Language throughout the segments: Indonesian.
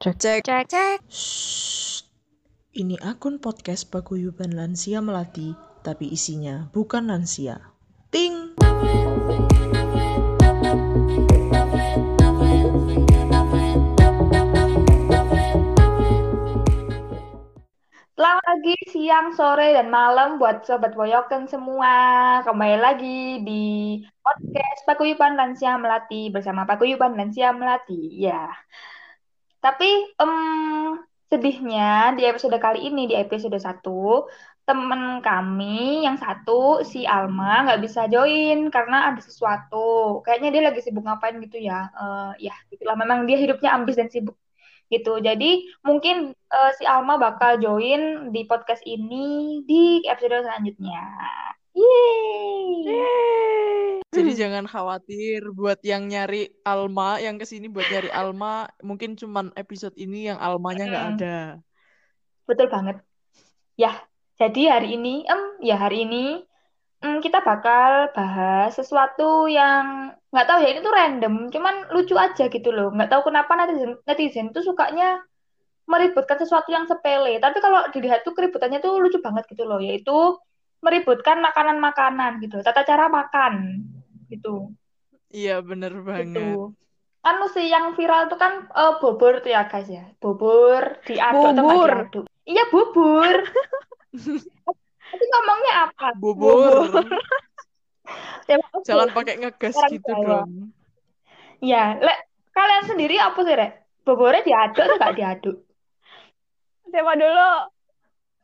Cek. Cek. Cek. Cek. Shh. Ini akun podcast Paguyuban Lansia Melati, tapi isinya bukan lansia. Ting! Selamat pagi, siang, sore, dan malam buat Sobat Boyoken semua. Kembali lagi di podcast Paguyuban Lansia Melati bersama Paguyuban Lansia Melati. Ya. Tapi em, sedihnya di episode kali ini, di episode 1, temen kami yang satu, si Alma, nggak bisa join karena ada sesuatu. Kayaknya dia lagi sibuk ngapain gitu ya. Eh, ya, gitulah. Memang dia hidupnya ambis dan sibuk gitu. Jadi mungkin uh, si Alma bakal join di podcast ini di episode selanjutnya. Yeay. Jadi jangan khawatir buat yang nyari Alma, yang ke sini buat nyari Alma, mungkin cuman episode ini yang Almanya nggak ada. Betul banget. Ya, jadi hari ini, em, ya hari ini em, kita bakal bahas sesuatu yang nggak tahu ya ini tuh random, cuman lucu aja gitu loh. Nggak tahu kenapa netizen netizen tuh sukanya meributkan sesuatu yang sepele. Tapi kalau dilihat tuh keributannya tuh lucu banget gitu loh, yaitu meributkan makanan-makanan gitu, tata cara makan gitu. Iya, bener banget. Gitu. Anu sih yang viral tuh kan eh, bobor tuh ya guys ya. Bobor diaduk Bubur. diaduk. Iya bubur. Tapi ngomongnya apa? Bubur. Coba, oke. Jangan pakai ngegas Orang gitu Jawa. dong. Ya, lek kalian sendiri apa sih, Rek? Bobornya diaduk atau nggak diaduk? Siapa dulu?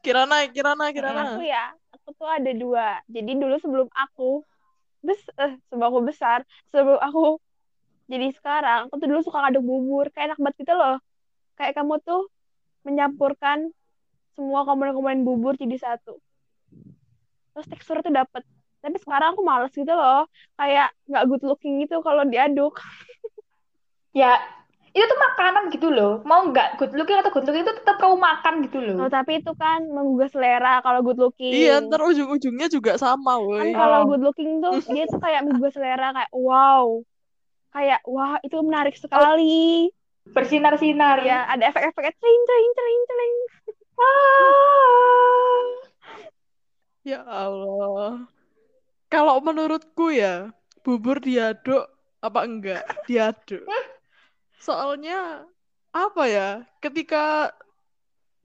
Kirana, Kirana, Aku Kirana. ya, aku tuh ada dua. Jadi dulu sebelum aku bes eh, sebelum aku besar, sebelum aku jadi sekarang, aku tuh dulu suka ngaduk bubur. Kayak enak banget gitu loh. Kayak kamu tuh menyampurkan semua komponen-komponen bubur jadi satu. Terus teksturnya tuh dapet. Tapi sekarang aku males gitu loh. Kayak nggak good looking gitu kalau diaduk. Ya, itu tuh makanan gitu loh. Mau nggak good looking atau good looking itu tetap kamu makan gitu loh. Oh, tapi itu kan menggugah selera kalau good looking. Iya, ntar ujung-ujungnya juga sama, kan woi. kalau Oh. good looking tuh dia tuh kayak menggugah selera kayak wow kayak wah itu menarik sekali Bersinar-sinar. ya ada efek-efeknya tring tring tring tring Ah. Ya Allah. Kalau menurutku ya, bubur diaduk apa enggak? Diaduk. Soalnya apa ya? Ketika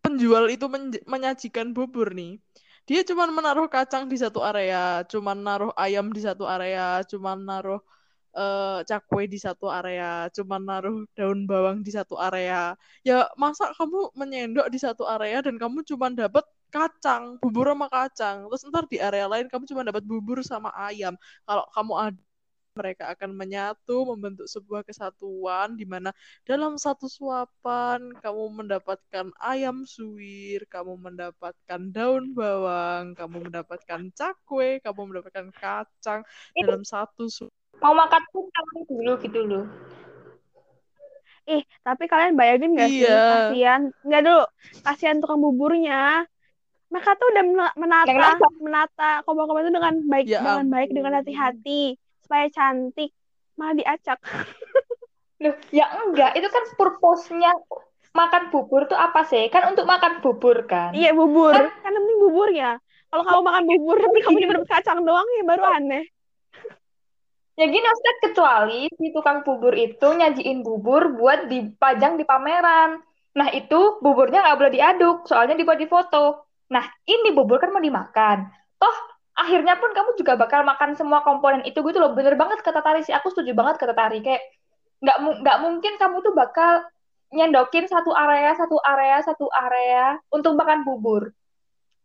penjual itu menj- menyajikan bubur nih, dia cuma menaruh kacang di satu area, cuma naruh ayam di satu area, cuma naruh eh, cakwe di satu area, cuma naruh daun bawang di satu area. Ya masa kamu menyendok di satu area dan kamu cuma dapat kacang, bubur sama kacang. Terus ntar di area lain kamu cuma dapat bubur sama ayam. Kalau kamu ada mereka akan menyatu membentuk sebuah kesatuan di mana dalam satu suapan kamu mendapatkan ayam suwir, kamu mendapatkan daun bawang, kamu mendapatkan cakwe, kamu mendapatkan kacang Itu dalam satu su- mau makan tuh tangan dulu gitu loh. ih tapi kalian bayangin gak sih? Iya. kasihan. Nggak dulu. Kasihan tukang buburnya. Mereka tuh udah mena- menata menata kompon-kompon itu dengan baik Ya dengan baik dengan hati-hati supaya cantik malah diacak Loh, ya enggak, itu kan purpose-nya makan bubur tuh apa sih? Kan untuk makan bubur kan. iya bubur Kan kan penting buburnya kalau kamu makan bubur tapi kamu cuma dapat kacang doang ya baru aneh Ya gini maksudnya kecuali si tukang bubur itu nyajiin bubur buat dipajang di pameran. Nah itu buburnya nggak boleh diaduk, soalnya dibuat di foto. Nah ini bubur kan mau dimakan. Toh akhirnya pun kamu juga bakal makan semua komponen itu gitu loh. Bener banget kata Tari sih, aku setuju banget kata Tari. Kayak nggak nggak mungkin kamu tuh bakal nyendokin satu area, satu area, satu area untuk makan bubur.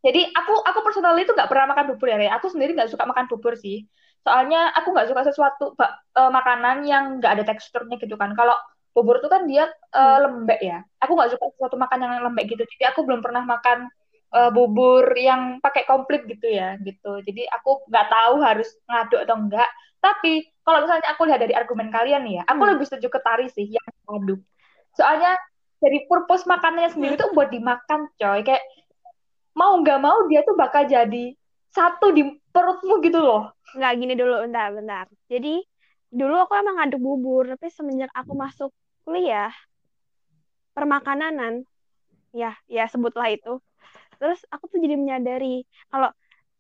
Jadi aku aku personally itu nggak pernah makan bubur ya. Aku sendiri nggak suka makan bubur sih. Soalnya aku nggak suka sesuatu bak- eh, makanan yang nggak ada teksturnya gitu kan. Kalau bubur tuh kan dia Hmm. lembek ya. Aku nggak suka sesuatu makan yang lembek gitu. Jadi aku belum pernah makan eh, bubur yang pakai komplit gitu ya, gitu. Jadi aku nggak tahu harus ngaduk atau enggak. Tapi kalau misalnya aku lihat dari argumen kalian nih ya, aku Hmm. lebih setuju ke Tari sih yang ngaduk. Soalnya dari purpose makanannya sendiri tuh buat dimakan, coy. Kayak mau nggak mau dia tuh bakal jadi satu di perutmu gitu loh. nggak gini dulu bentar bentar jadi dulu aku emang ngaduk bubur tapi semenjak aku masuk kuliah permakananan ya ya sebutlah itu terus aku tuh jadi menyadari kalau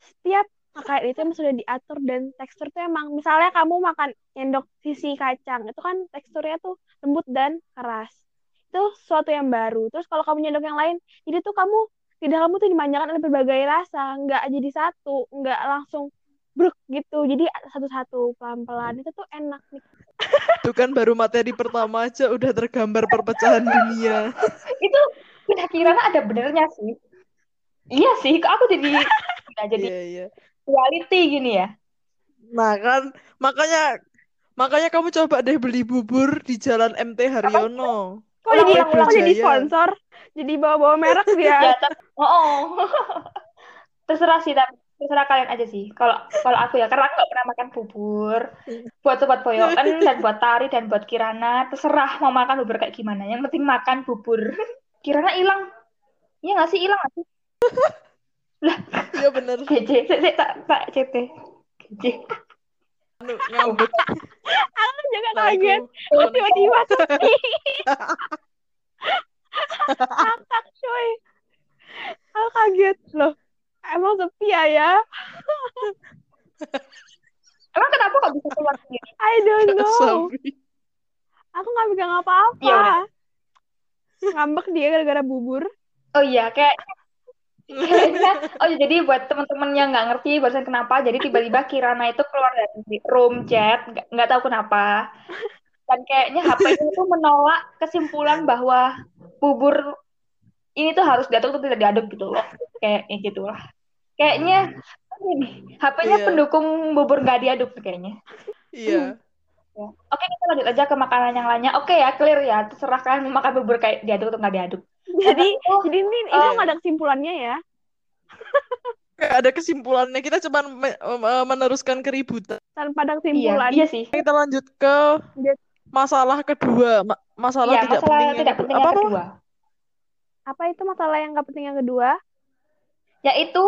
setiap makanan itu emang sudah diatur dan tekstur tuh emang misalnya kamu makan endok sisi kacang itu kan teksturnya tuh lembut dan keras. Itu sesuatu yang baru. Terus kalau kamu nyendok yang lain jadi tuh kamu tidak kamu tuh dimanjakan oleh berbagai rasa. Nggak jadi satu nggak langsung bruk gitu. Jadi satu-satu pelan-pelan. Itu tuh enak nih. Itu kan baru materi pertama aja udah tergambar perpecahan dunia. itu pindah kirana ada benernya sih iya sih kok aku jadi nggak jadi Iya, iya. reality gini ya? Nah kan, makanya makanya kamu coba deh beli bubur di Jalan MT Haryono. kok jadi kok jadi sponsor? Jadi bawa-bawa merek dia? Ya oh, oh. terserah sih tapi terserah kalian aja sih. Kalau kalau aku ya karena aku nggak pernah makan bubur. Buat sobat boyokan dan buat tari dan buat kirana. Terserah mau makan bubur kayak gimana. Yang penting makan bubur. Kirana hilang. Iya nggak sih? Hilang nggak sih Iya bener. GJ sik sik tak tak CT GJ Anu, ngambek. aku juga kaget tiba-tiba ngakak cuy. Aku kaget loh. Emang sepi ya ya? Emang kenapa kok bisa keluar sendiri? I don't know. aku nggak pegang apa-apa. Udah. ngambek dia gara-gara bubur. Oh iya kayak oh iya, jadi buat teman-teman yang nggak ngerti barusan kenapa jadi tiba-tiba Kirana itu keluar dari room chat nggak tahu kenapa dan kayaknya HP-nya itu menolak kesimpulan bahwa bubur ini tuh harus diaduk atau tidak diaduk gitu loh kayaknya gitu lah kayaknya ini HP-nya Iya. pendukung bubur nggak diaduk kayaknya Iya. Ya. Oke, kita lanjut aja ke makanan yang lainnya. Oke ya, clear ya. Terserah kalian mau makan bubur kayak diaduk atau nggak diaduk. Jadi Oh, jadi ini itu eh. nggak ada kesimpulannya ya Kayak ada kesimpulannya. Kita cuma me- me- meneruskan keributan. tanpa ada Iya, kesimpulan iya sih. Kita lanjut ke Lanjut. masalah kedua. Ma- masalah Iya, tidak masalah penting yang tidak kedua. penting Apa yang apa? kedua. apa itu masalah yang nggak penting yang kedua Yaitu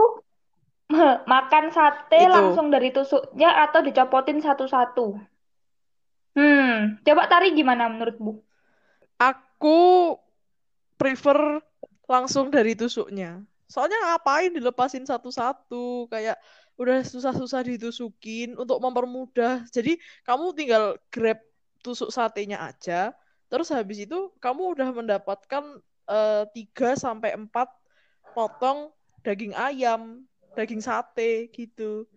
makan sate Itu. langsung dari tusuknya atau dicopotin satu-satu. Hmm, coba Tari gimana menurut Bu? Aku prefer langsung dari tusuknya. Soalnya ngapain dilepasin satu-satu? Kayak udah susah-susah ditusukin untuk mempermudah. Jadi kamu tinggal grab tusuk satenya aja. Terus habis itu kamu udah mendapatkan eh, 3 sampai 4 potong daging ayam, daging sate gitu.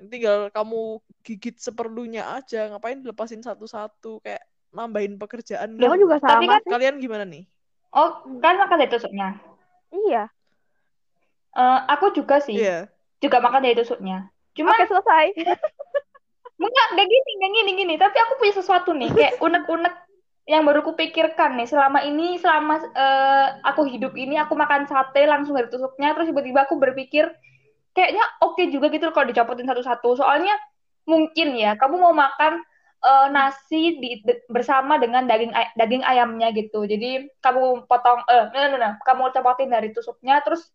Tinggal kamu gigit seperlunya aja. Ngapain dilepasin satu-satu? Kayak nambahin pekerjaan ya gitu. juga Tapi sama kan- sih Kalian gimana nih? Oh, kan makan dari tusuknya. iya Eh, aku juga sih, Iya. juga makan dari tusuknya. Cuma oke selesai Enggak, enggak gini, enggak gini, gini. Tapi aku punya sesuatu nih, kayak unek-unek yang baru kupikirkan nih. Selama ini, selama eh, aku hidup ini, aku makan sate langsung dari tusuknya, terus tiba-tiba aku berpikir, kayaknya oke juga gitu loh kalau dicopotin satu-satu. Soalnya mungkin ya, kamu mau makan eh, nasi di, de- bersama dengan daging ay- daging ayamnya gitu. Jadi kamu potong, eh, no, no, no, kamu copotin dari tusuknya, terus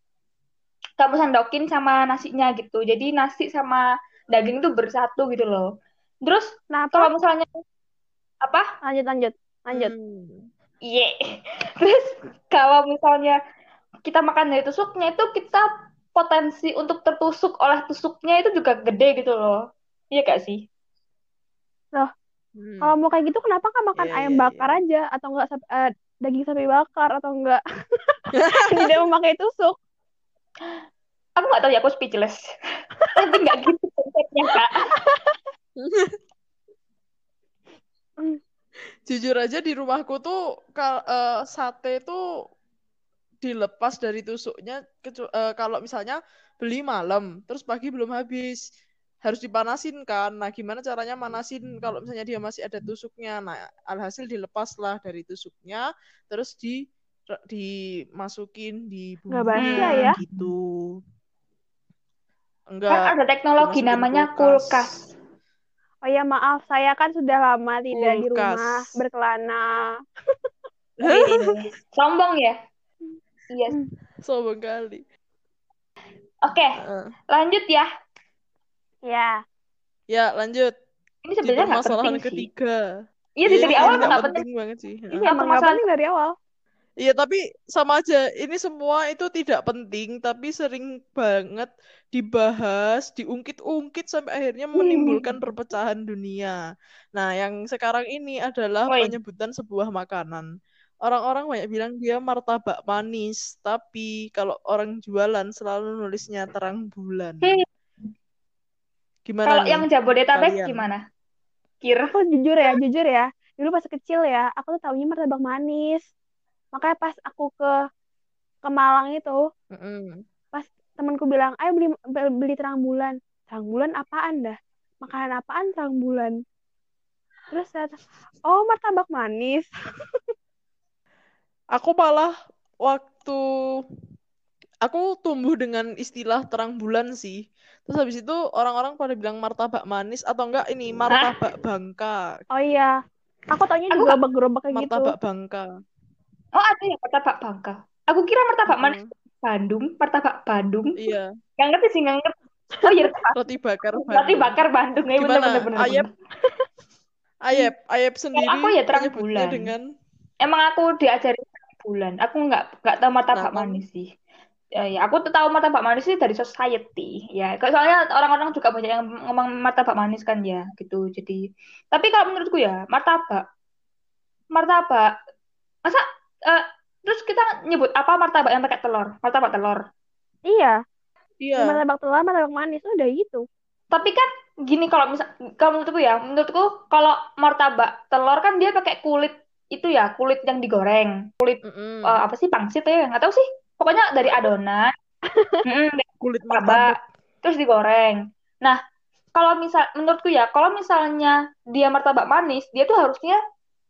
kamu sandokin sama nasinya gitu. Jadi nasi sama daging tuh bersatu gitu loh. Terus nah kalau misalnya apa? lanjut lanjut lanjut Hmm. Iya. Terus kalau misalnya kita makan dari tusuknya itu kita potensi untuk tertusuk oleh tusuknya itu juga gede gitu loh. Iya gak sih? Hmm. kalau mau kayak gitu kenapa nggak makan Iya, ayam iya, bakar aja atau enggak daging sapi bakar atau enggak tidak memakai tusuk Aku nggak tahu ya, aku speechless. Tapi nggak gitu konsepnya, Kak. Jujur aja di rumahku tuh kal eh, sate tuh dilepas dari tusuknya eh, kalau misalnya beli malam terus pagi belum habis harus dipanasin kan. Nah, gimana caranya manasin kalau misalnya dia masih ada tusuknya? Nah, alhasil dilepaslah dari tusuknya terus di dimasukin di bumbu ya? gitu. Kan Enggak, ada teknologi dimasukin namanya kulkas. kulkas. oh ya maaf saya kan sudah lama tidak di Kulkas. rumah berkelana Wih, Sombong ya? Iya. Sombong kali. Oke, Heeh. lanjut ya. Ya Ya, lanjut. Ini sebenarnya nggak permasalahan penting sih. ketiga. Iya, sih, dari Iya, awal nggak penting. penting banget sih. ini emang nggak masalah- penting dari awal Iya, tapi sama aja. Ini semua itu tidak penting, tapi sering banget dibahas, diungkit-ungkit sampai akhirnya menimbulkan perpecahan dunia. Nah, yang sekarang ini adalah Woi. penyebutan sebuah makanan. Orang-orang banyak bilang dia martabak manis, tapi kalau orang jualan selalu nulisnya terang bulan. Hmm. Gimana Kalau yang Jabodetabek kalian? gimana? Kira. Aku jujur ya, jujur ya. Dulu pas kecil ya, aku tuh taunya martabak manis. Makanya pas aku ke ke Malang itu, Mm-mm. temanku bilang, ayo beli beli terang bulan. Terang bulan apaan dah? Makanan apaan terang bulan? Terus saya, oh martabak manis. Aku malah waktu aku tumbuh dengan istilah terang bulan sih. Terus habis itu orang-orang pada bilang martabak manis atau enggak ini martabak bangka. Oh iya, aku taunya Aku juga gerobak kayak gitu. Martabak bangka. Oh ada ya martabak Bangka. Aku kira martabak manis Mm-mm. Bandung, martabak Bandung. Iya, Gak ngerti sih, gak ngerti. Oh iya, roti bakar roti Bandung. bakar Bandung. Ya, bener, Gimana? bener, bener, Ayep? Ayep, Ayep sendiri aku ya terang bulan. dengan Emang aku diajarin terang bulan. Aku nggak nggak tahu martabak Nah, manis sih. Ya, ya, aku tuh tahu martabak manis sih dari society. Ya, Kok- soalnya orang-orang juga banyak yang ngomong martabak manis kan ya, gitu. Jadi, tapi kalau menurutku ya, martabak, martabak, masa eh, terus kita nyebut apa martabak yang pakai telur? Martabak telur. Iya, iya, martabak telur, martabak manis, udah gitu. Tapi kan gini kalau misal kalau menurutku ya, menurutku kalau martabak telur kan dia pakai kulit itu ya, kulit yang digoreng. Kulit Mm-mm. eh, apa sih pangsit ya? Nggak tahu sih. Pokoknya dari adonan. Dari kulit martabak terus digoreng. Nah, kalau misal menurutku ya, kalau misalnya dia martabak manis, dia tuh harusnya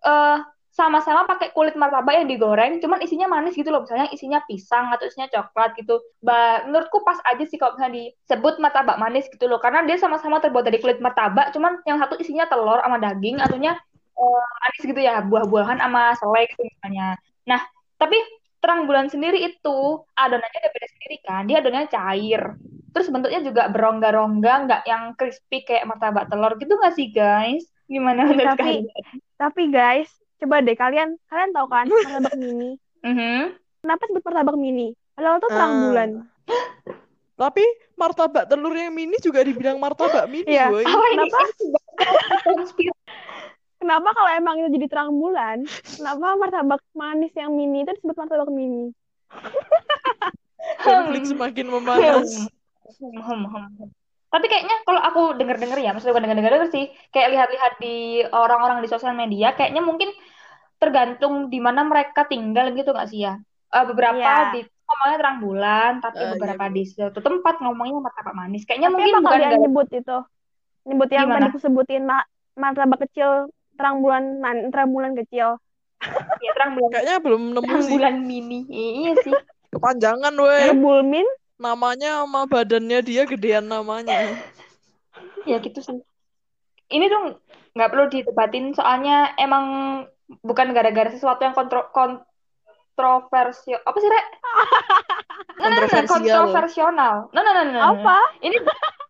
eh sama-sama pakai kulit martabak yang digoreng, cuman isinya manis gitu loh. Misalnya isinya pisang atau isinya coklat gitu. Ba menurutku pas aja sih kalau misalnya disebut martabak manis gitu loh, karena dia sama-sama terbuat dari kulit martabak, cuman yang satu isinya telur sama daging, ataunya eh, manis gitu ya, buah-buahan sama selai gitu misalnya. Nah, tapi terang bulan sendiri itu adonannya udah beda sendiri kan, dia adonannya cair. Terus bentuknya juga berongga-rongga, nggak yang crispy kayak martabak telur gitu nggak sih guys? Gimana menurut Tapi- kalian? Tapi guys, coba deh kalian, kalian tahu kan martabak mini? Mhm. Kenapa sebut martabak mini? Padahal tuh terang Ah. bulan. Tapi martabak telur yang mini juga dibilang martabak mini, Iya. woy. Oh, ini Kenapa? konspirasi. Kenapa kalau emang itu jadi terang bulan, kenapa martabak manis yang mini itu disebut martabak mini? Konflik semakin memanas. Hmm, hmm, hmm, hmm. Tapi kayaknya kalau aku denger-denger ya, maksudnya bukan denger-denger sih, kayak lihat-lihat di orang-orang di sosial media, kayaknya mungkin tergantung di mana mereka tinggal gitu nggak sih ya? Eh, beberapa Iya. di ngomongnya terang bulan, tapi Ah, beberapa iya. di suatu tempat ngomongnya martabak manis. Kayaknya Tapi mungkin bukan nyebut itu? Nyebut yang Gimana? tadi aku sebutin ma- martabak kecil, terang bulan man- terang bulan kecil. ya terang bulan Kayaknya belum nemu terang sih. bulan mini. Iya sih. Kepanjangan, woy. Rebulmin, Namanya sama badannya dia gedean namanya. Ya gitu sih. Ini tuh nggak perlu didebatin soalnya emang bukan gara-gara sesuatu yang kontro kontroversial. Apa sih, Rek? No, no, no, no, Kontroversial. kontroversial. No, no, no, no, no. apa? Ini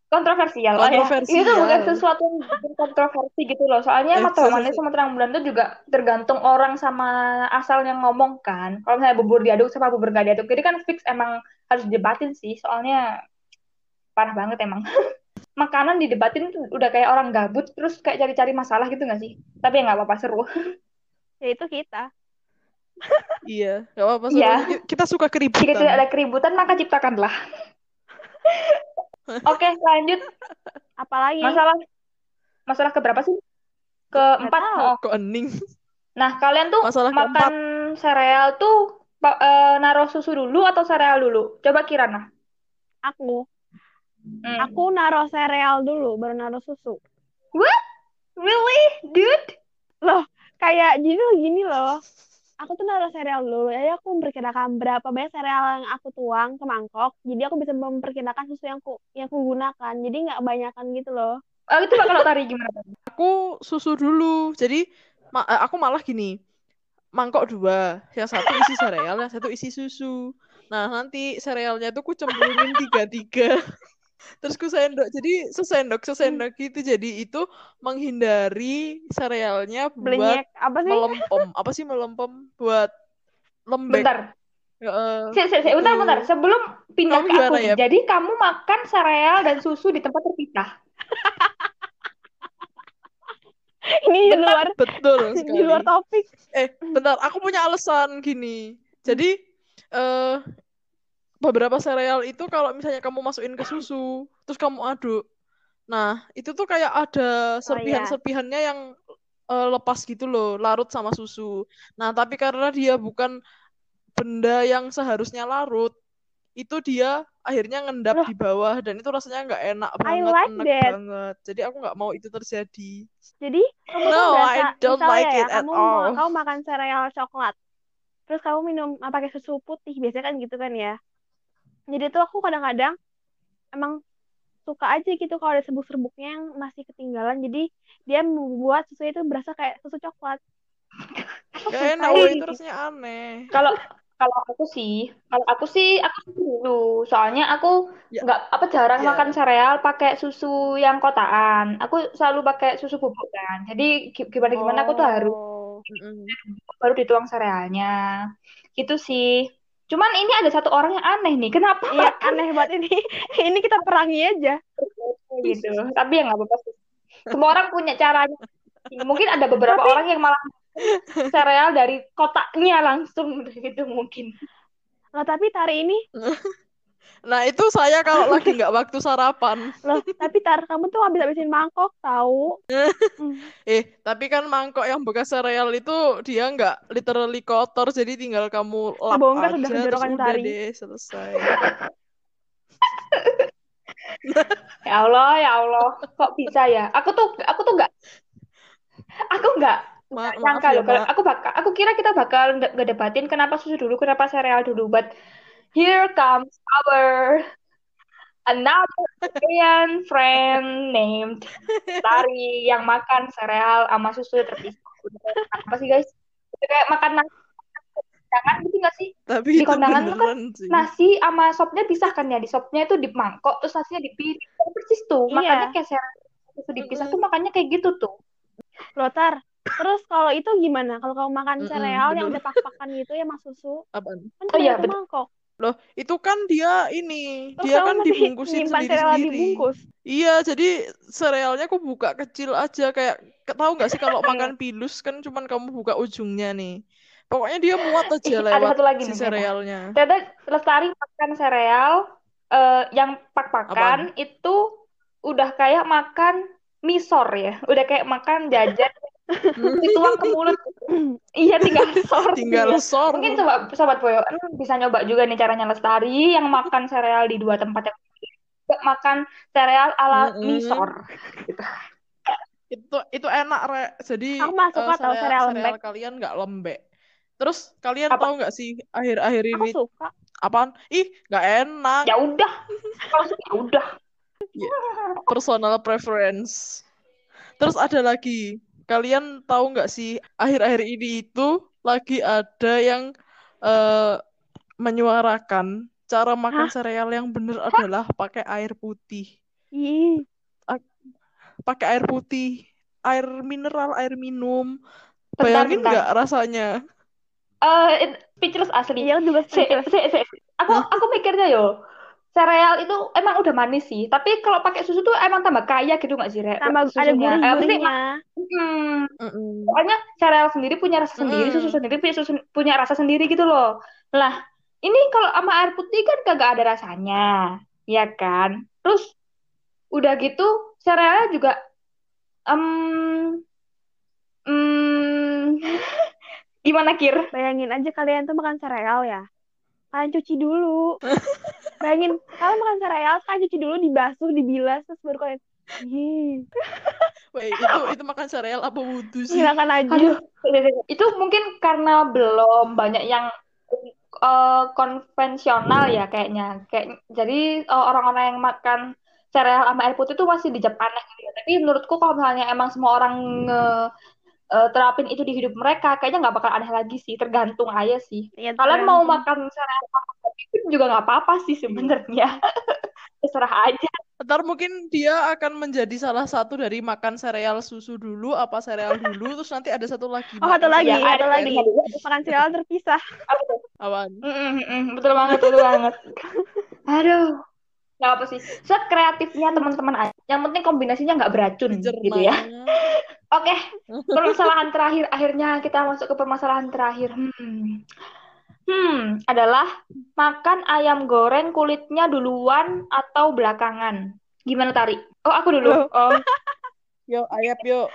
kontroversial. Oh ya, ini tuh bukan sesuatu yang bikin kontroversi gitu loh. Soalnya sorry, manis sama terang bulan tuh juga tergantung orang sama asal yang ngomong kan. Kalau misalnya bubur diaduk sama bubur gak diaduk, jadi kan fix emang harus didebatin sih. Soalnya parah banget emang. Makanan didebatin tuh udah kayak orang gabut terus kayak cari-cari masalah gitu gak sih? Tapi ya nggak apa-apa seru. Ya itu kita. Iya, nggak apa-apa. Iya. seru. Kita suka Jika keributan. tidak ada keributan maka ciptakanlah. Oke, lanjut Apalagi? masalah masalah keberapa sih? Keempat. Nggak tahu. Oh, Kok ening? Nah, kalian tuh Masalah makan sereal tuh eh, naruh susu dulu atau sereal dulu? Coba Kirana. Aku. Hmm. Aku naruh sereal dulu, baru naruh susu. Really, dude? Kayak jadi loh gini loh. Aku tuh naruh sereal dulu. Jadi aku memperkirakan berapa banyak sereal yang aku tuang ke mangkok. Jadi aku bisa memperkirakan susu yang ku yang aku gunakan. Jadi nggak banyakan gitu loh. Oh, itu kalau tari gimana? Aku susu dulu. Jadi ma- eh, aku malah gini. Mangkok dua. Yang satu isi sereal, yang satu isi susu. Nah, nanti serealnya tuh ku cemplungin tiga-tiga. Terus ku sendok. Jadi sesendok sesendok gitu. Jadi itu menghindari serealnya buat apa sih? melempem. Apa sih melempem? Buat lembek. Bentar. Heeh. Si, si, si, bentar, bentar. Sebelum pindah Kamu ke aku ya? Jadi kamu makan sereal dan susu di tempat terpisah. Ini di luar Betul di luar topik. Eh, bentar, aku punya alasan gini. Jadi, eh beberapa sereal itu kalau misalnya kamu masukin ke susu, terus kamu aduk. Nah, itu tuh kayak ada serpihan-serpihannya yang eh, lepas gitu loh, larut sama susu. Nah, tapi karena dia bukan benda yang seharusnya larut, itu dia akhirnya ngendap Loh. di bawah dan itu rasanya nggak enak I banget, like enak that. banget. Jadi aku nggak mau itu terjadi. Jadi kamu tuh No, berasa I don't like ya, it at kamu all. ma- kamu makan sereal coklat. Terus kamu minum ah, pakai susu putih, biasanya kan gitu kan ya. Jadi tuh aku kadang-kadang emang suka aja gitu kalau ada serbuk-serbuknya yang masih ketinggalan. Jadi dia membuat susu itu berasa kayak susu coklat. Aku suka enak, woy, itu rasanya aneh. Kalau kalau aku sih, kalau aku sih aku dulu. Soalnya aku Ya. nggak apa jarang Ya. makan sereal pakai susu yang kotaan. Aku selalu pakai susu bubuk kan. Jadi gi- gimana gimana aku tuh harus Oh. Mm-mm. baru dituang serealnya. Gitu sih. Cuman ini ada satu orang yang aneh nih. Kenapa Iya, aneh banget ini. Ini kita perangi aja. gitu? Tapi ya nggak apa-apa sih. Semua orang punya caranya. Mungkin ada beberapa Tapi- orang yang malah sereal dari kotaknya langsung gitu mungkin. Loh, tapi Tari ini, Nah, itu saya kalau lagi nggak waktu sarapan. loh, tapi Tar, kamu tuh habis-habisin mangkok, tahu? Hmm. Eh, tapi kan mangkok yang bekas sereal itu dia nggak literally kotor, jadi tinggal kamu lap Kebongkar aja, udah terus udah Sari. deh, selesai. Ya Allah, ya Allah, kok bisa ya? Aku tuh, aku tuh nggak, aku nggak Ma nggak nyangka ya, loh. Kalau aku bakal, aku kira kita bakal nge- ngedebatin kenapa susu dulu, kenapa sereal dulu. But here comes our another Korean friend named Tari yang makan sereal sama susu terpisah. Apa sih guys? Itu kayak makan nasi kondangan gitu nggak sih? Tapi Di itu kondangan tuh kan sih. Nasi sama sopnya pisah kan ya. Di sopnya itu di mangkok, terus nasinya di piring. Kan Persis tuh. Iya. Makanya kayak sereal susu dipisah tuh makanya kayak gitu tuh. Loh, Tar, terus kalau itu gimana? Kalau kamu makan Mm-mm, sereal yang udah pak-pakan gitu ya sama susu, Apaan? kan Oh iya, mangkok. Loh, itu kan dia ini, Terus dia kan dibungkusin sendiri-sendiri. bungkus. Iya, jadi serealnya aku buka kecil aja kayak tahu nggak sih kalau makan pilus kan cuman kamu buka ujungnya nih. Pokoknya dia muat aja Ih, ada lewat satu lagi si nih, serealnya. Ternyata Lestari makan sereal eh, yang pak-pakan itu udah kayak makan misor ya. Udah kayak makan jajan dituang ke mulut. iya, tinggal sor. Tinggal Iya. sor. Mungkin coba sobat Boyo bisa nyoba juga nih caranya Lestari yang makan sereal di dua tempat yang makan sereal ala Mm-mm. misor. Gitu. Itu itu enak, Re. Jadi Aku mah suka eh, tahu sereal sereal lembek. kalian nggak lembek. Terus kalian Apa? tahu nggak sih akhir-akhir Aku ini suka. apaan? Ih, nggak enak. Ya udah. Ya udah. Personal preference. Terus ada lagi, kalian tahu nggak sih akhir-akhir ini itu lagi ada yang eh, menyuarakan cara makan Hah? sereal yang benar adalah pakai air putih. Ih, Pakai air putih, air mineral, air minum. Bentar, Bayangin nggak rasanya? Eh, it- speechless asli. iya juga Si, speechless. si, si. Aku aku mikirnya yo, sereal itu emang udah manis sih, tapi kalau pakai susu tuh emang tambah kaya gitu nggak sih, Re? Tambah ada Susunya. Maksudnya, gurih-gurihnya. hmm, Mm-mm. pokoknya sereal sendiri punya rasa sendiri, Mm-mm. susu sendiri punya susu punya rasa sendiri gitu loh. Lah, ini kalau sama air putih kan kagak ada rasanya, ya kan? Terus udah gitu serealnya juga em em, gimana Kir? Bayangin aja kalian tuh makan sereal ya. Kalian cuci dulu. Bayangin, kalian makan sereal, kalian cuci dulu, dibasuh, dibilas, terus baru kalian Ih, Wait, itu itu makan sereal apa wudhu sih? silakan aja. Aduh, itu mungkin karena belum banyak yang eh, konvensional ya kayaknya. Kayak jadi eh, orang-orang yang makan sereal sama air putih itu masih dijab aneh gitu. Tapi menurutku kalau misalnya emang semua orang nge eh, terapin itu di hidup mereka, kayaknya nggak bakal aneh lagi sih. Tergantung aja sih. Iya, Kalian mau makan sereal kopi pun juga nggak apa-apa sih sebenarnya. Terserah aja. Ntar mungkin dia akan menjadi salah satu dari makan sereal susu dulu, apa sereal dulu, terus nanti ada satu lagi. Oh, makan lagi, Ya, sereal satu ada lagi. Makan cereal terpisah. Mm, mm, mm, betul banget, betul banget. Aduh, nggak apa sih. Sekreatifnya teman-teman aja. Yang penting kombinasinya nggak beracun Dicerna. gitu ya. Oke, permasalahan terakhir. Akhirnya kita masuk ke permasalahan terakhir. Hmm. Hmm, adalah makan ayam goreng kulitnya duluan atau belakangan. Gimana Tari? Oh, aku dulu. Oh, Yuk, ayap yuk.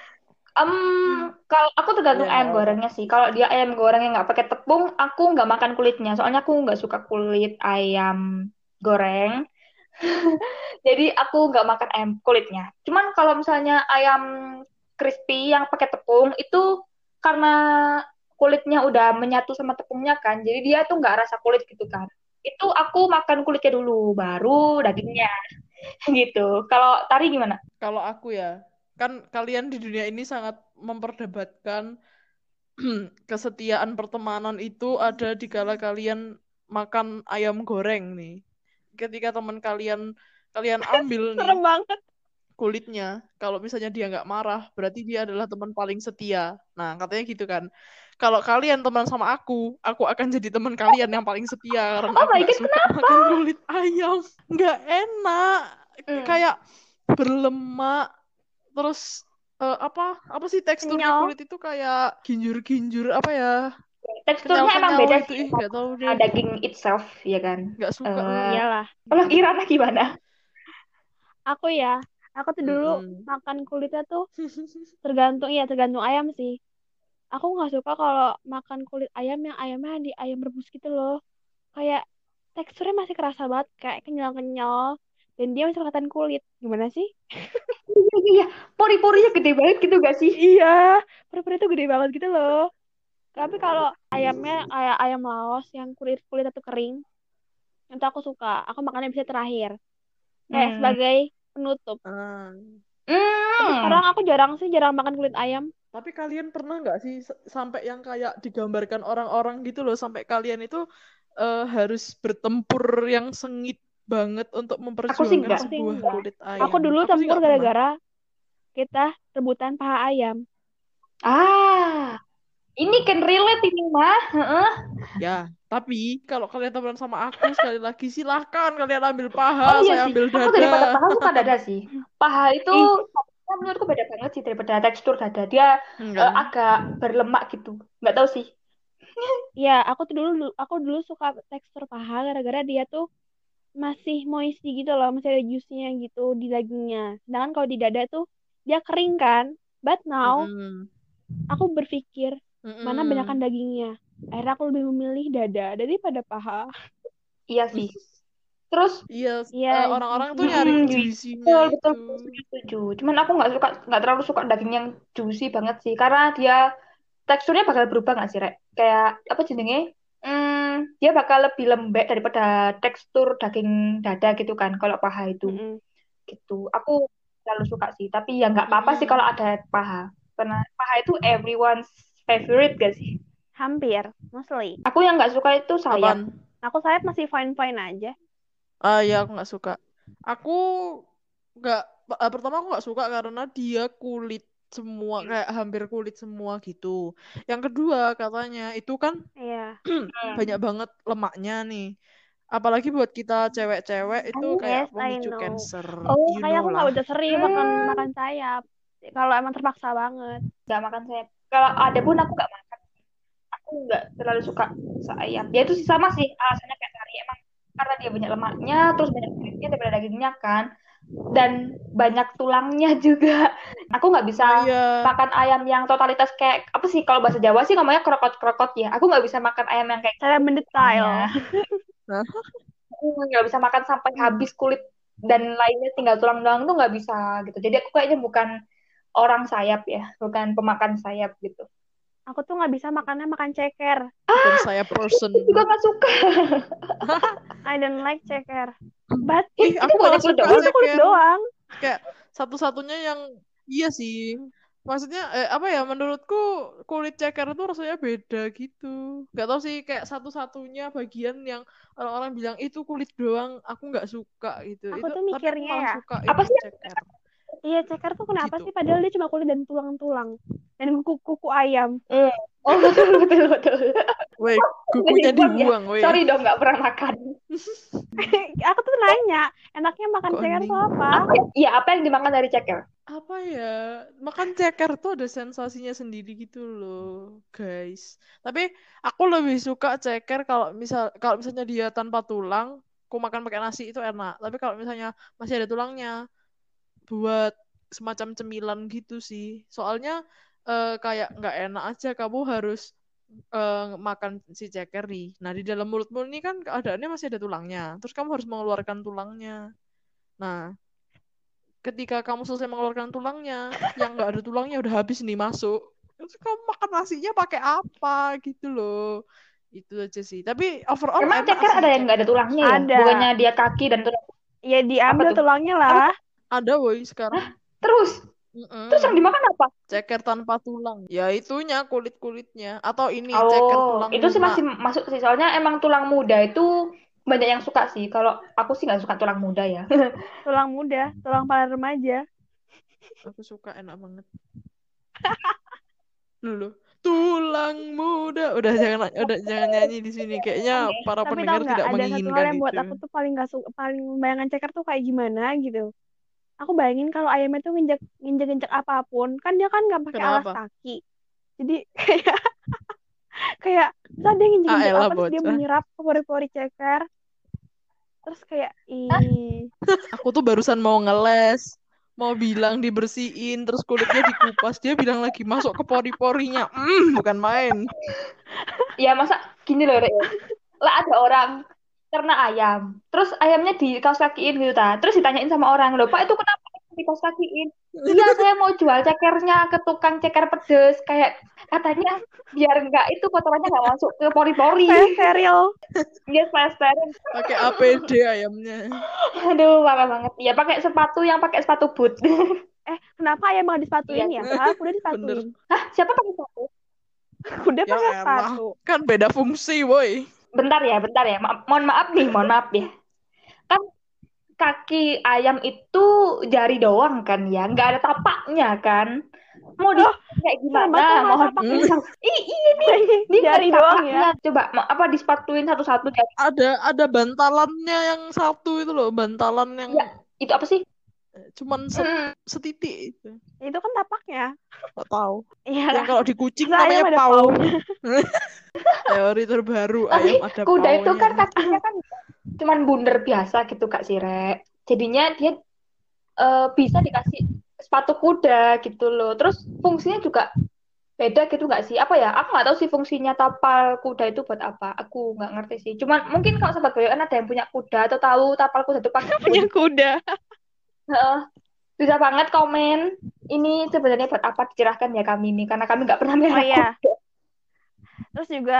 Em, kalau aku tergantung Iya, ayam nggak gorengnya sih. Kalau dia ayam goreng yang nggak pakai tepung, aku nggak makan kulitnya. Soalnya aku nggak suka kulit ayam goreng. Jadi aku nggak makan ayam kulitnya. Cuman kalau misalnya ayam crispy yang pakai tepung itu karena kulitnya udah menyatu sama tepungnya kan, jadi dia tuh nggak rasa kulit gitu kan. Itu aku makan kulitnya dulu, baru dagingnya gitu. Kalau Tari gimana? Kalau aku ya, kan kalian di dunia ini sangat memperdebatkan kesetiaan pertemanan itu ada di kala kalian makan ayam goreng nih. Ketika teman kalian kalian ambil nih banget. kulitnya, kalau misalnya dia nggak marah, berarti dia adalah teman paling setia. Nah, katanya gitu kan. Kalau kalian teman sama aku, aku akan jadi teman kalian yang paling setia karena Oh aku God, suka makan kulit ayam. Nggak enak. Hmm. Kayak berlemak. Terus eh, apa? Apa sih teksturnya kulit itu kayak ginjur-ginjur apa ya? Teksturnya emang beda itu sih sama daging itself, ya kan? Nggak suka. Eh, Iyalah. Kalau Kirana gimana? Aku ya, aku tuh dulu Mm-mm. makan kulitnya tuh tergantung iya tergantung ayam sih. Aku nggak suka kalau makan kulit ayam yang ayamnya di ayam rebus gitu loh. Kayak teksturnya masih kerasa banget kayak kenyal-kenyal dan dia masih kelihatan kulit. Gimana sih? Iya, iya, iya. Pori-porinya gede banget gitu gak sih? Iya, peri-peri itu gede banget gitu loh. Tapi kalau ayamnya kayak ayam Laos yang kulit kulitnya tuh kering, itu aku suka. Aku makannya bisa terakhir. Kayak Hmm. sebagai penutup. Ah. Tapi Hmm. sekarang aku jarang sih jarang makan kulit ayam. Tapi kalian pernah nggak sih sampai yang kayak digambarkan orang-orang gitu loh, sampai kalian itu eh, harus bertempur yang sengit banget untuk memperjuangkan. Aku sih sebuah enggak. kulit ayam. Aku dulu Aku tempur gara-gara kita rebutan paha ayam. Ah, ini can relate ini mah. Heeh. Ya, tapi kalau kalian temenan sama aku sekali lagi silahkan kalian ambil paha, Oh iya saya sih. ambil Aku daripada dada. paha suka dada sih. Paha itu ya, menurutku beda banget sih daripada tekstur dada. Dia eh, Enggak. agak berlemak gitu. Nggak tahu sih. Iya, aku tuh dulu aku dulu suka tekstur paha gara-gara dia tuh masih moisty gitu loh, masih ada juice-nya gitu di dagingnya. Sedangkan kalau di dada tuh dia kering kan. But now Mm-mm. aku berpikir mana Mm-mm. banyakan dagingnya. Akhirnya aku lebih memilih dada daripada paha. Iya sih. Terus Iya, Iya, eh, orang-orang tuh Hmm, nyari juicy. juicy-nya betul betul setuju. Cuman aku nggak suka nggak terlalu suka daging yang juicy banget sih karena dia teksturnya bakal berubah nggak sih Rek? Kayak apa jenenge? Hmm, dia bakal lebih lembek daripada tekstur daging dada gitu kan kalau paha itu Mm-mm. gitu. Aku terlalu suka sih, tapi ya nggak apa-apa sih Mm-mm. kalau ada paha. Karena paha itu everyone's favorite gak sih? Hampir, mostly. Aku yang nggak suka itu sayap. Aku sayap masih fine-fine aja. Ah ya aku nggak suka. Aku nggak eh, pertama aku nggak suka karena dia kulit semua kayak hampir kulit semua gitu. Yang kedua katanya itu kan Iya. Banyak banget lemaknya nih. Apalagi buat kita cewek-cewek itu Oh, kayak yes, know. cancer. Oh, You Kayak aku nggak udah sering Hmm. makan makan sayap. Kalau emang terpaksa banget. nggak makan sayap. Kalau ada pun aku nggak makan. Aku nggak terlalu suka sayap. Ya itu sih sama sih alasannya kayak tadi emang karena dia banyak lemaknya, terus banyak kulitnya daripada dagingnya kan, dan banyak tulangnya juga. Aku nggak bisa Iya. makan ayam yang totalitas kayak apa sih kalau bahasa Jawa sih ngomongnya krokot-krokot ya. Aku nggak bisa makan ayam yang kayak Cara mendetail. Aku nggak bisa makan sampai habis kulit dan lainnya tinggal tulang doang tuh nggak bisa gitu. Jadi aku kayaknya bukan orang sayap ya, bukan pemakan sayap gitu. Aku tuh nggak bisa makannya makan ceker. Bukan saya person. Aku juga nggak suka. I don't like ceker. But Ih, Itu aku kulit suka doang. itu kulit ceker. doang. Kayak satu-satunya yang iya sih. Maksudnya eh, apa ya? Menurutku kulit ceker itu rasanya beda gitu. Gak tau sih kayak satu-satunya bagian yang orang-orang bilang itu kulit doang. Aku nggak suka gitu. Aku itu tuh mikirnya malah ya, suka Apa sih? ceker. Iya, ceker tuh kenapa Gitu. sih? Padahal dia cuma kulit dan tulang-tulang. Dan kuku-kuku ayam. Oh betul betul betul. Weh, kukunya dibuang ya? weh. Sorry dong nggak pernah makan. Aku tuh nanya, enaknya makan Kok ceker tuh apa? Apa ya? Iya apa yang dimakan dari ceker? Apa ya? Makan ceker tuh ada sensasinya sendiri gitu loh, guys. Tapi aku lebih suka ceker kalau misal kalau misalnya dia tanpa tulang, aku makan pakai nasi itu enak. Tapi kalau misalnya masih ada tulangnya, buat semacam cemilan gitu sih. Soalnya eh, kayak nggak enak aja kamu harus eh, makan si cekeri. Nah, di dalam mulutmu ini kan keadaannya masih ada tulangnya. Terus kamu harus mengeluarkan tulangnya. Nah, ketika kamu selesai mengeluarkan tulangnya, yang nggak ada tulangnya udah habis nih masuk. Terus kamu makan nasinya pakai apa gitu loh. Itu aja sih. Tapi overall Emang ceker ada yang nggak ada tulangnya ya? Ada. Bukannya dia kaki dan tulang. Ya diambil tulangnya lah. Ada woi sekarang. Terus Mm-mm. terus yang dimakan apa? Ceker tanpa tulang. Ya itunya kulit-kulitnya. Atau ini ceker Oh tulang itu sih masih masuk sih soalnya emang tulang muda itu banyak yang suka sih. Kalau aku sih nggak suka tulang muda ya. Tulang muda, tulang pala remaja. Aku suka enak banget. Dulu. Tulang muda. Udah jangan udah jangan nyanyi di sini. Kayaknya para Tapi tau pendengar nggak, tidak ada satu hal menginginkan yang buat itu. aku tuh paling gak suka, paling membayangkan ceker tuh kayak gimana gitu. Aku bayangin kalau ayamnya tuh nginjek nginjek nginjek apa pun, kan dia kan nggak pakai alas kaki. Jadi kayak kayak saat dia nginjek Ah, nginjek elah, apa terus dia menyerap ke pori-pori ceker. Terus kayak ih Aku tuh barusan mau ngeles. Mau bilang dibersihin, terus kulitnya dikupas. Dia bilang lagi masuk ke pori-porinya. Hmm, bukan main. Ya masa gini loh Rek. Lah ada orang ternak ayam, terus ayamnya di kaos kakiin gitu ta. Terus ditanyain sama orang, "Loh, Pak, itu kenapa di kaos kakiin?" Iya, saya mau jual cekernya ke tukang ceker pedes. Kayak katanya biar nggak itu kotorannya nggak masuk ke pori-pori. steril. Iya, supaya steril. Pakai APD ayamnya. Aduh, parah banget. Ya pakai sepatu yang pakai sepatu boot. Eh, kenapa ayam nggak disepatuin Iya. ya? Padahal kuda disepatuin. Hah, siapa pakai sepatu? Kuda Ya pakai sepatu. Kan beda fungsi, woi. Bentar ya, bentar ya. Ma- mohon maaf nih, mohon maaf ya. Kan kaki ayam itu jari doang kan ya, nggak ada tapaknya kan. Mau di kayak Serem banget gimana? Mohon tapaknya. Ih, iya nih. Dia nggak Jari doang ya. Coba apa disepatuin satu-satu jari. Ada ada bantalannya yang satu itu loh, bantalan yang Ya. Itu apa sih? Cuman se- Mm, setitik itu. Itu kan tapaknya. Gak tahu. Iya. Yang kalau di kucing namanya ada pau. Teori terbaru Tapi ayam ada kuda itu paunya. kan kakinya kan cuman bundar biasa gitu Kak Sire. Jadinya dia eh, bisa dikasih sepatu kuda gitu loh. Terus fungsinya juga beda gitu nggak sih? Apa ya? Aku nggak tahu sih fungsinya tapal kuda itu buat apa. Aku nggak ngerti sih. Cuman mungkin kalau sobat boyokan ada yang punya kuda atau tahu tapal kuda itu pakai Punya kuda. Heeh. bisa banget komen. Ini sebenarnya buat apa dicerahkan ya kami ini karena kami nggak pernah Oh merah iya. kuda. Terus juga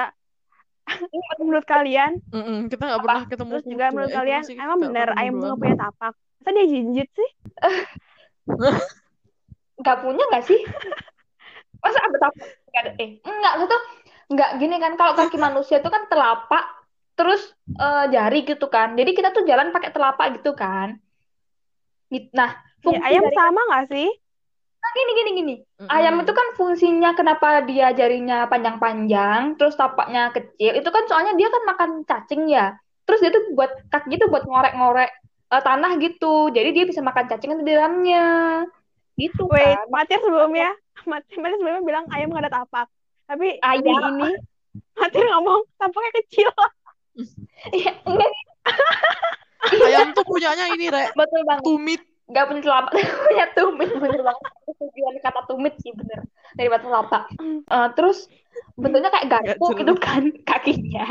menurut kalian, Mm-mm, kita nggak pernah ketemu terus juga menurut kalian, sih emang nggak bener ketemu ayam tuh nggak punya tapak? Masa dia jinjit sih? nggak punya nggak sih? Masa ada tapak nggak ada? Eh, enggak itu nggak gini kan. Kalau kaki manusia itu kan telapak, terus eh, jari gitu kan. Jadi kita tuh jalan pakai telapak gitu kan. Git- Nah, Ya, fungsi ayam dari sama nggak sih? Nah, gini gini gini. Mm-mm. Ayam itu kan fungsinya kenapa dia jarinya panjang-panjang, terus tapaknya kecil. Itu kan soalnya dia kan makan cacing ya. Terus dia tuh buat kaki itu buat ngorek-ngorek eh, tanah gitu. Jadi dia bisa makan cacing di dalamnya. Gitu Wait, kan. Matir sebelumnya, Matir, Matir sebelumnya bilang ayam nggak ada tapak. Tapi di Ayam. ini, Matir ngomong tapaknya kecil. Iya, enggak Ayam tuh punyanya ini, Rek. betul banget. Tumit. Nggak punya telapak, punya tumit bener banget. Tujuan kata tumit sih bener daripada telapak. Eh, terus bentuknya kayak garpu gitu kan kakinya.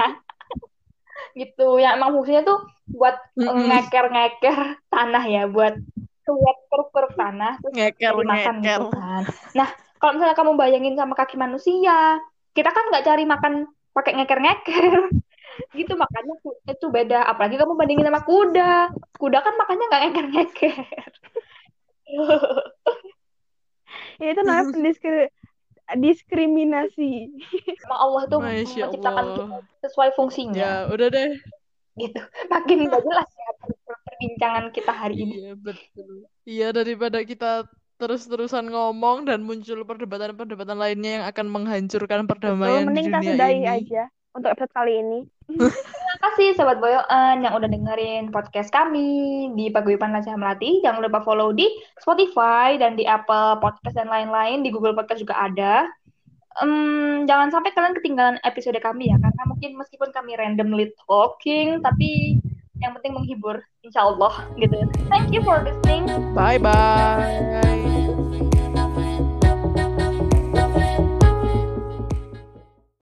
gitu. Yang emang fungsinya tuh buat eh, ngeker-ngeker tanah ya, buat keluar keruk-keruk tanah terus Ngeker, dimakan ngeker. gitu kan. Nah, kalau misalnya kamu bayangin sama kaki manusia, kita kan nggak cari makan pakai ngeker-ngeker. Gitu makanya itu beda. Apalagi kamu bandingin sama kuda. Kuda kan makannya nggak ngeker-ngeker. Ya, itu namanya pendiskri- diskriminasi. Emang Allah tuh Masya menciptakan Allah. kita sesuai fungsinya Ya, udah deh. gitu. Makin gak jelas ya perbincangan kita hari ini. Iya, betul. Iya, daripada kita terus-terusan ngomong dan muncul perdebatan-perdebatan lainnya yang akan menghancurkan Betul, perdamaian di mending kita dunia sudahi ini. aja untuk episode kali ini. Terima kasih Sobat Boyoan yang udah dengerin podcast kami di Paguyuban Lansia Melati. Jangan lupa follow di Spotify dan di Apple Podcast dan lain-lain. Di Google Podcast juga ada. Em, jangan sampai kalian ketinggalan episode kami ya, karena mungkin meskipun kami randomly talking, tapi yang penting menghibur, insya Allah gitu. Thank you for listening. Bye-bye.